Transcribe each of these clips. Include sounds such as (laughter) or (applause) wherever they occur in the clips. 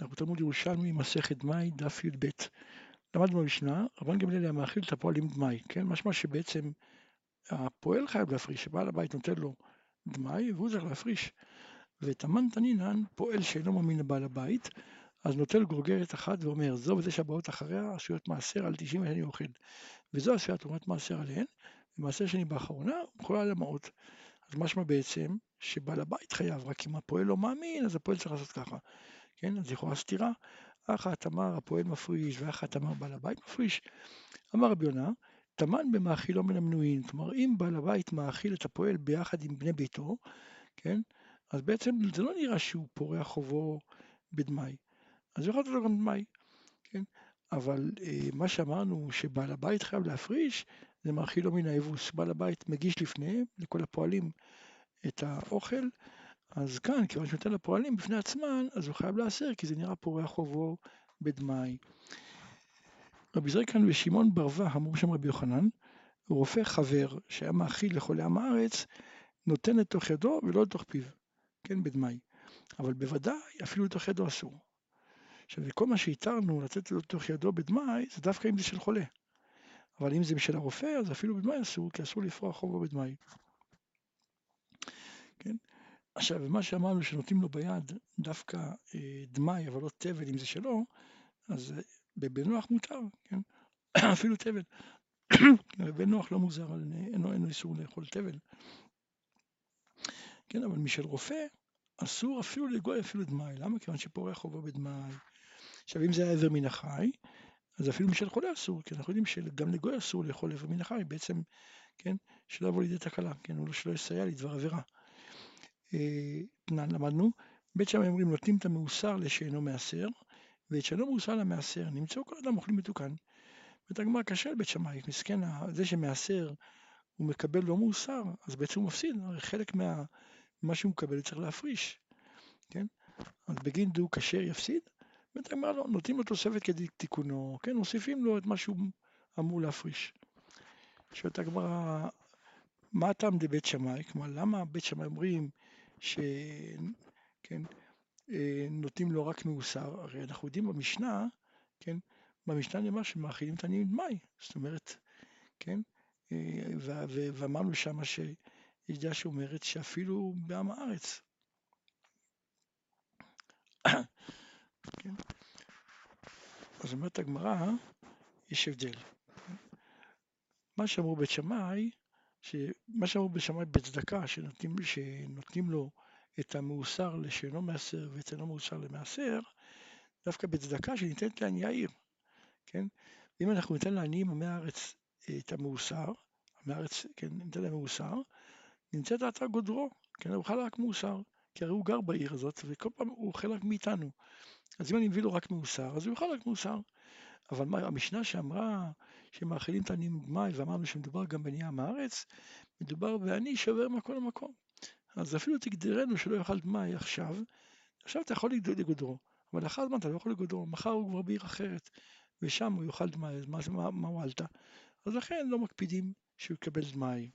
אנחנו תלמוד ירושלמי, מסכת דמאי, דף י"ב. למדנו במשנה, רבן גמליאל היה מאכיל את הפועלים דמאי, כן? משמע שבעצם הפועל חייב להפריש, שבעל הבית נותן לו דמאי והוא צריך להפריש. ותמן תנינן, פועל שאינו מאמין לבעל הבית, אז נוטל גרוגרת אחת ואומר, זו וזה שהבאות אחריה עשויות מעשר על תשעים שאני אוכל. וזו עשויה תרומת מעשר עליהן, ומעשר שני באחרונה, יכולה למעות. אז משמע בעצם שבעל הבית חייב, רק אם הפועל לא מאמין, אז הפועל צריך לעשות ככה. כן, אז לכאורה סתירה. אחת אמר הפועל מפריש ואחת אמר בעל הבית מפריש. אמר רבי יונה, תמן במאכילו מן המנויים, כלומר אם בעל הבית מאכיל את הפועל ביחד עם בני ביתו, כן, אז בעצם זה לא נראה שהוא פורע חובו בדמאי, אז יכול לתת לו גם דמאי, כן, אבל אה, מה שאמרנו שבעל הבית חייב להפריש, זה מאכילו מן האבוס, בעל הבית מגיש לפני לכל הפועלים את האוכל, אז כאן, כיוון שהוא נותן לפועלים בפני עצמן, אז הוא חייב להסר, כי זה נראה פורע חובו בדמאי. רבי זריקן ושמעון ברווה, אמרו שם רבי יוחנן, רופא חבר שהיה מאכיל לחולי עם הארץ, נותן לתוך ידו ולא לתוך פיו, כן, בדמאי. אבל בוודאי, אפילו לתוך ידו אסור. עכשיו, כל מה שהתרנו לתת לתוך ידו בדמאי, זה דווקא אם זה של חולה. אבל אם זה של הרופא, אז אפילו בדמאי אסור, כי אסור לפרוע חובו בדמאי. כן? עכשיו, מה שאמרנו שנותנים לו ביד דווקא אה, דמאי, אבל לא תבל אם זה שלו, אז אה, בנוח מותר, כן? (coughs) אפילו תבל. (coughs) בנוח לא מוזר, אין לו איסור לאכול תבל. כן, אבל משל רופא, אסור אפילו לגוי אפילו דמאי. למה? כיוון שפורע חובו בדמאי. עכשיו, אם זה היה עבר מן החי, אז אפילו משל חולה אסור, כי אנחנו יודעים שגם לגוי אסור לאכול עבר מן החי, בעצם, כן, שלא יבוא לידי תקלה, כן, הוא לא שלא יסייע לדבר עבירה. תנן למדנו, בית שמאי אומרים נותנים את המאוסר לשאינו מעשר, ואת שאינו מאוסר למעשר, נמצאו כל אדם אוכלים מתוקן. ואת הגמרא קשה לבית שמאי, מסכן, זה שמעשר הוא מקבל לא מאוסר, אז בעצם הוא מפסיד, הרי חלק מה, שהוא מקבל צריך להפריש, כן? אז בגין דו כשר יפסיד, ואת הגמרא לא, נותנים לו תוספת כתיקונו, כן? מוסיפים לו את מה שהוא אמור להפריש. שואלת הגמרא, מה הטעם דבית שמאי? כלומר, למה בית שמאי אומרים שכן, אה, נותנים לו רק מאוסר, הרי אנחנו יודעים במשנה, כן, במשנה נאמר שמאכילים את העניים דמאי, זאת אומרת, כן, אה, ואמרנו שמה שיש דעה שאומרת שאפילו בעם הארץ, (coughs) כן, אז אומרת הגמרא, יש הבדל. מה שאמרו בית שמאי, שמה שאמרו בשמאי בצדקה, שנותנים, שנותנים לו את המאוסר לשאינו מעשר ואת אינו מאוסר למעשר, דווקא בצדקה שניתנת לעניי העיר, כן? אם אנחנו ניתן לעניים עמי הארץ אה, את המאוסר, עמי הארץ, כן, ניתן להם מאוסר, נמצא דעתה גודרו, כן, הוא רק מאוסר, כי הרי הוא גר בעיר הזאת, וכל פעם הוא רק מאיתנו. אז אם אני מביא לו רק מאוסר, אז הוא יאכל רק מאוסר. אבל מה, המשנה שאמרה שמאכילים העניים דמאי, ואמרנו שמדובר גם בעניי עם הארץ, מדובר בעני שעובר ממקום למקום. אז אפילו תגדרנו שלא יאכל דמאי עכשיו, עכשיו אתה יכול לגודרו, אבל לאחר זמן אתה לא יכול לגודרו, מחר הוא כבר בעיר אחרת, ושם הוא יאכל דמאי, אז מה, מה, מה הועלת? אז לכן לא מקפידים שהוא יקבל דמאי.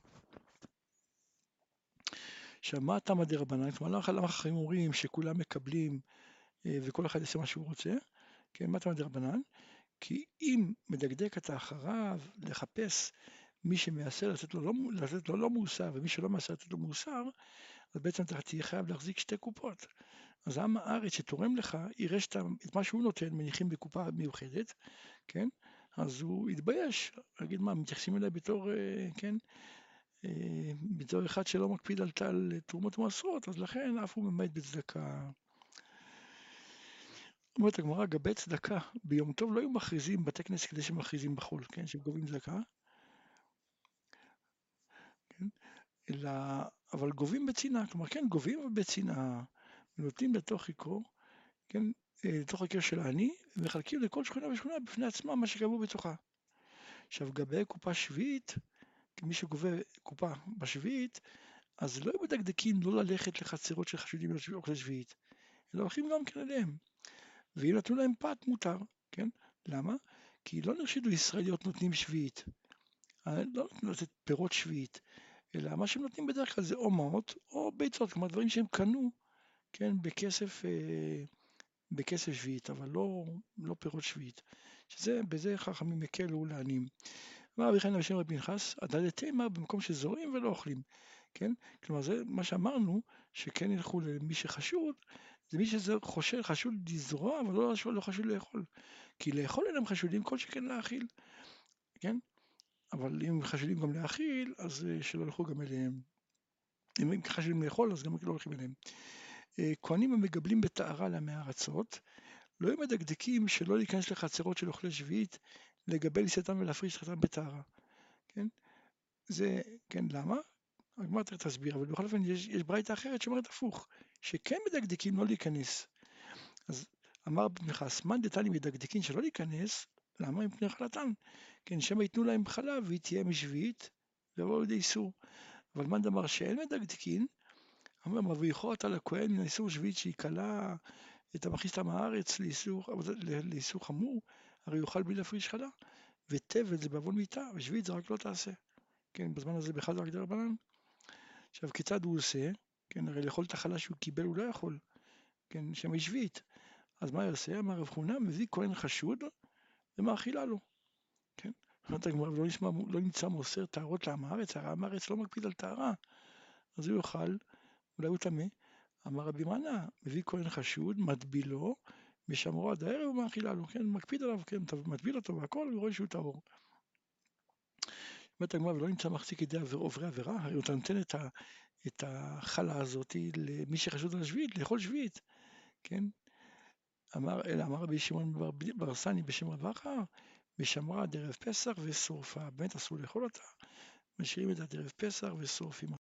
עכשיו, מה תמא דרבנן? כלומר, למה החכמים אומרים שכולם מקבלים וכל אחד יעשה מה שהוא רוצה? כן, מה תמא דרבנן? כי אם מדקדק אתה אחריו לחפש מי שמייסר לתת לו לא, לתת לו לא מוסר ומי שלא מייסר לתת לו מוסר, אז בעצם אתה תהיה חייב להחזיק שתי קופות. אז עם הארץ שתורם לך, יראה שאתה, את מה שהוא נותן מניחים בקופה מיוחדת, כן? אז הוא יתבייש, להגיד מה, מתייחסים אליי בתור, אה, כן? אה, בתור אחד שלא מקפיד על תרומות ומעשרות, אז לכן אף הוא ממעט בצדקה. אומרת הגמרא, גבי צדקה, ביום טוב לא היו מכריזים בתי כנסת כדי שמכריזים בחול, כן, שהם גובים צדקה, כן, אלא, אבל גובים בצנעה, כלומר כן, גובים בצנעה, נותנים לתוך עיקרו, כן, אה, לתוך עיקר של העני, ומחלקים לכל שכונה ושכונה בפני עצמם מה שקבעו בתוכה. עכשיו, גבי קופה שביעית, מי שגובה קופה בשביעית, אז לא מדקדקים לא ללכת לחצרות של חשודים שביעית, אלא הולכים גם כן אליהם. ואם נתנו להם פת מותר, כן? למה? כי לא נרשדו ישראליות נותנים שביעית. אה, לא נותנים לתת פירות שביעית, אלא מה שהם נותנים בדרך כלל זה או מעות או ביצות, כלומר דברים שהם קנו, כן, בכסף, אה, בכסף שביעית, אבל לא, לא פירות שביעית. שזה, בזה חכמים הקלו לעניים. אמר רבי חנין בשם רבי פנחס, הדלת תימא במקום שזורעים ולא אוכלים, כן? כלומר זה מה שאמרנו, שכן ילכו למי שחשוד, זה מי שחושב, חשוד לזרוע, אבל לא, לא חשוד לאכול. כי לאכול אינם חשודים כל שכן להאכיל, כן? אבל אם חשודים גם להאכיל, אז אה, שלא ילכו גם אליהם. אם הם חשודים לאכול, אז גם לא הולכים אליהם. אה, כהנים המגבלים בטהרה לעמי ארצות, לא היו מדקדקים שלא להיכנס לחצרות של אוכלי שביעית, לגבי לשאתם ולהפריש חתם בטהרה, כן? זה, כן, למה? הגמרא תכף תסביר, אבל בכל אופן יש, יש ברייתא אחרת שאומרת הפוך, שכן מדקדקים לא להיכנס. אז אמר פנחס, מאן דתני מדקדקין שלא להיכנס, למה? מפני חלתן. כן, שמא ייתנו להם חלב והיא תהיה משביעית, ויבואו לידי איסור. אבל מאן דאמר שאין מדקדקין, אמר מבריחו אותה לכהן מן האיסור שביעית שהיא קלה את המכניס אותם הארץ לאיסור, לאיסור חמור, הרי יאכל בלי להפריש חלה. וטבל זה בעוון מיתה, ושביעית זה רק לא תעשה. כן, בזמן הזה בכלל זה רק דרבנן. עכשיו, כיצד הוא עושה? כן, הרי לאכול את החלה שהוא קיבל הוא לא יכול. כן, שם שביעית. אז מה יעשה? אמר רב חונה, מביא כהן חשוד ומאכילה לו. כן? אומרת הגמרא, לא, לא נמצא מוסר טהרות לעם הארץ, הרי עם הארץ לא מקפיד על טהרה. אז הוא יאכל, אולי הוא טמא. אמר רבי מנה, מביא כהן חשוד, מטבילו, משמרו עד הערב ומאכילה לו, כן? מקפיד עליו, כן? מטביל אותו והכל, ורואה שהוא טהור. אומרת הגמרא, ולא נמצא מחזיק ידי עוברי עבירה, הרי אתה נותן את, ה, את החלה הזאת למי שחשוד על השביעית, לאכול שביעית, כן? אמר, אלא אמר רבי שמעון בר סני בשם רב אחר, ושמרה עד ערב פסח ושורפה. באמת אסור לאכול אותה, משאירים את עד ערב פסח ושורפים.